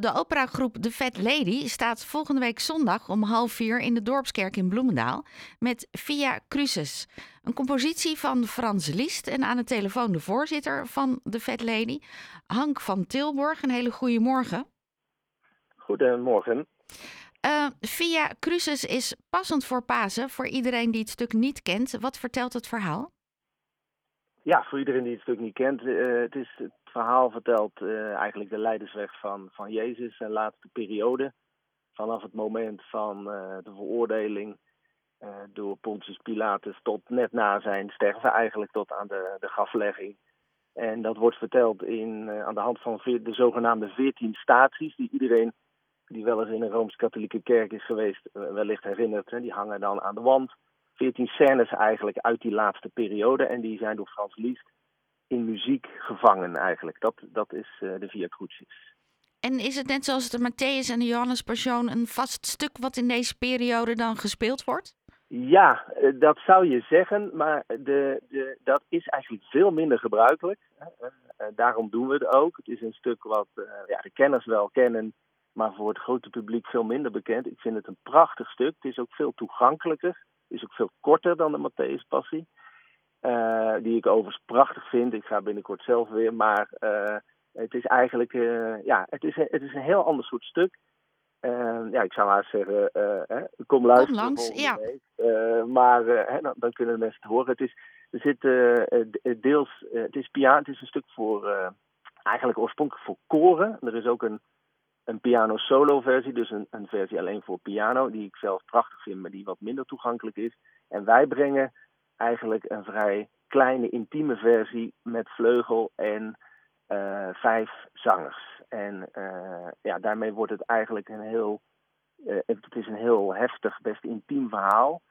de operagroep The Fat Lady staat volgende week zondag om half vier in de Dorpskerk in Bloemendaal met Via Crucis. Een compositie van Frans Liest en aan de telefoon de voorzitter van The Fat Lady, Hank van Tilburg. Een hele goede morgen. Goedemorgen. Uh, Via Crucis is passend voor Pasen, voor iedereen die het stuk niet kent. Wat vertelt het verhaal? Ja, voor iedereen die het stuk niet kent. Uh, het, is, verhaal vertelt uh, eigenlijk de leidersweg van, van Jezus, zijn laatste periode. Vanaf het moment van de veroordeling door Pontius Pilatus tot net na zijn sterven, eigenlijk tot aan de, de graflegging. En dat wordt verteld in, aan de hand van de zogenaamde veertien staties, die iedereen die wel eens in een Rooms-Katholieke kerk is geweest, wellicht herinnert. Hè, die hangen dan aan de wand. Veertien scènes eigenlijk uit die laatste periode. En die zijn door Frans Liszt in muziek gevangen eigenlijk. Dat, dat is uh, de Via Crucis. En is het net zoals de Matthäus en de Johannes Passion een vast stuk wat in deze periode dan gespeeld wordt? Ja, dat zou je zeggen, maar de, de, dat is eigenlijk veel minder gebruikelijk. Uh, daarom doen we het ook. Het is een stuk wat uh, ja, de kenners wel kennen, maar voor het grote publiek veel minder bekend. Ik vind het een prachtig stuk. Het is ook veel toegankelijker. Het is ook veel korter dan de Matthäus Passie. Uh, die ik overigens prachtig vind. Ik ga binnenkort zelf weer. Maar uh, het is eigenlijk uh, ja, het is, het is een heel ander soort stuk. ja, ik zou maar zeggen, kom luisteren. Kom langs, ja. maar dan, dan, kunnen de mensen het horen. Het is, er zit deels, het is piano, het is een stuk voor, eigenlijk oorspronkelijk voor koren. Er is ook een een piano solo versie, dus een, een versie alleen voor piano, die ik zelf prachtig vind, maar die wat minder toegankelijk is. En wij brengen eigenlijk een vrij kleine, intieme versie met vleugel en uh, vijf zangers. En uh, ja, daarmee wordt het eigenlijk een heel, uh, het is een heel heftig, best intiem verhaal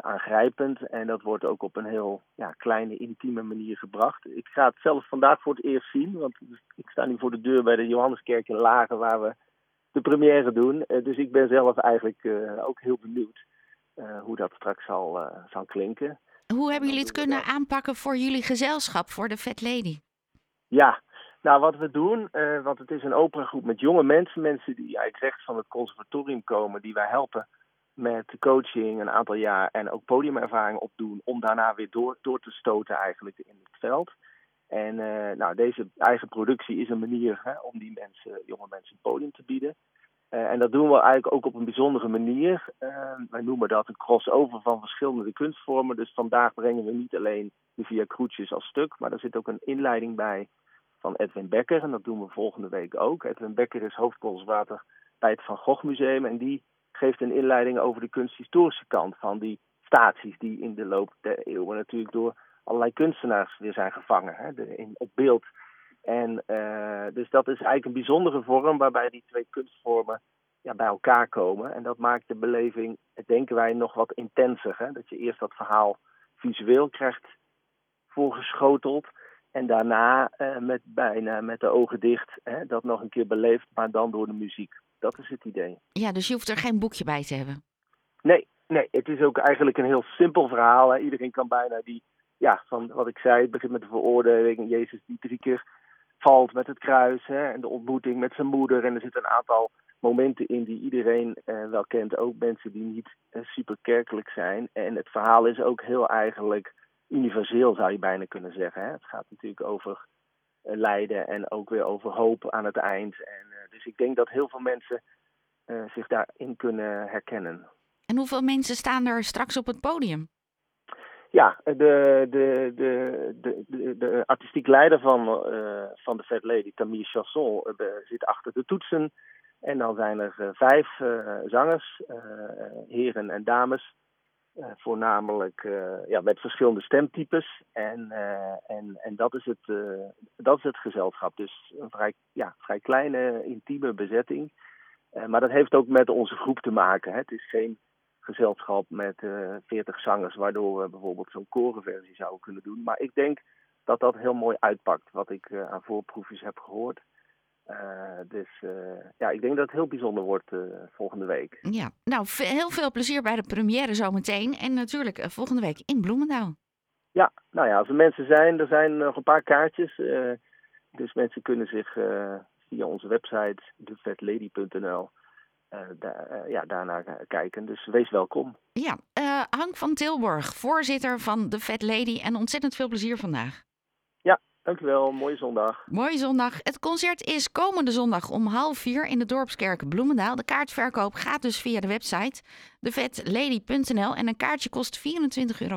aangrijpend. En dat wordt ook op een heel ja, kleine, intieme manier gebracht. Ik ga het zelf vandaag voor het eerst zien, want ik sta nu voor de deur bij de Johanneskerk in Lagen, waar we de première doen. Dus ik ben zelf eigenlijk ook heel benieuwd hoe dat straks zal, zal klinken. Hoe hebben jullie het kunnen aanpakken voor jullie gezelschap, voor de Fat Lady? Ja, nou, wat we doen, uh, want het is een operagroep met jonge mensen, mensen die eigenlijk rechts van het conservatorium komen, die wij helpen met coaching een aantal jaar en ook podiumervaring opdoen om daarna weer door, door te stoten eigenlijk in het veld. En uh, nou, deze eigen productie is een manier hè, om die mensen, jonge mensen een podium te bieden. Uh, en dat doen we eigenlijk ook op een bijzondere manier. Uh, wij noemen dat een crossover van verschillende kunstvormen. Dus vandaag brengen we niet alleen de Via Crucis als stuk, maar er zit ook een inleiding bij van Edwin Becker. En dat doen we volgende week ook. Edwin Becker is hoofdpolswater bij het Van Gogh Museum. En die geeft een inleiding over de kunsthistorische kant van die staties die in de loop der eeuwen natuurlijk door allerlei kunstenaars weer zijn gevangen hè, in, op beeld. En uh, dus dat is eigenlijk een bijzondere vorm waarbij die twee kunstvormen ja, bij elkaar komen. En dat maakt de beleving, denken wij, nog wat intenser. Hè? Dat je eerst dat verhaal visueel krijgt voorgeschoteld. En daarna uh, met bijna met de ogen dicht hè, dat nog een keer beleefd, maar dan door de muziek. Dat is het idee. Ja, dus je hoeft er geen boekje bij te hebben. Nee, nee het is ook eigenlijk een heel simpel verhaal. Hè. Iedereen kan bijna die, ja, van wat ik zei, het begint met de veroordeling. Jezus die drie keer valt met het kruis hè, en de ontmoeting met zijn moeder. En er zitten een aantal momenten in die iedereen eh, wel kent. Ook mensen die niet eh, super kerkelijk zijn. En het verhaal is ook heel eigenlijk universeel, zou je bijna kunnen zeggen. Hè. Het gaat natuurlijk over uh, lijden en ook weer over hoop aan het eind. En dus ik denk dat heel veel mensen zich daarin kunnen herkennen. En hoeveel mensen staan er straks op het podium? Ja, de, de, de, de, de, artistiek leider van, uh, van de Fat Lady, Camille Chasson, uh, zit achter de toetsen. En dan zijn er vijf zangers, heren en dames. Voornamelijk ja, met verschillende stemtypes. En, en, en dat, is het, dat is het gezelschap. Dus een vrij, ja, vrij kleine, intieme bezetting. maar dat heeft ook met onze groep te maken. Hè. Het is geen gezelschap met veertig zangers, waardoor we bijvoorbeeld zo'n korenversie zouden kunnen doen. Maar ik denk dat dat heel mooi uitpakt, wat ik aan voorproefjes heb gehoord. Uh, dus uh, ja, ik denk dat het heel bijzonder wordt uh, volgende week. Ja, nou heel veel plezier bij de première zometeen. En natuurlijk volgende week in Bloemendaal. Ja, nou ja, als er mensen zijn, er zijn nog een paar kaartjes. dus mensen kunnen zich via onze website, thefatlady.nl. Uh, ja, daarna kijken. Dus wees welkom. Ja, Hank van Tilburg, voorzitter van de Fat Lady. En ontzettend veel plezier vandaag. Ja, dankjewel. Mooie zondag. Mooie zondag. Het concert is komende zondag om half vier in de Dorpskerk Bloemendaal. De kaartverkoop gaat dus via de website thefatlady.nl en een kaartje kost 24,50 euro.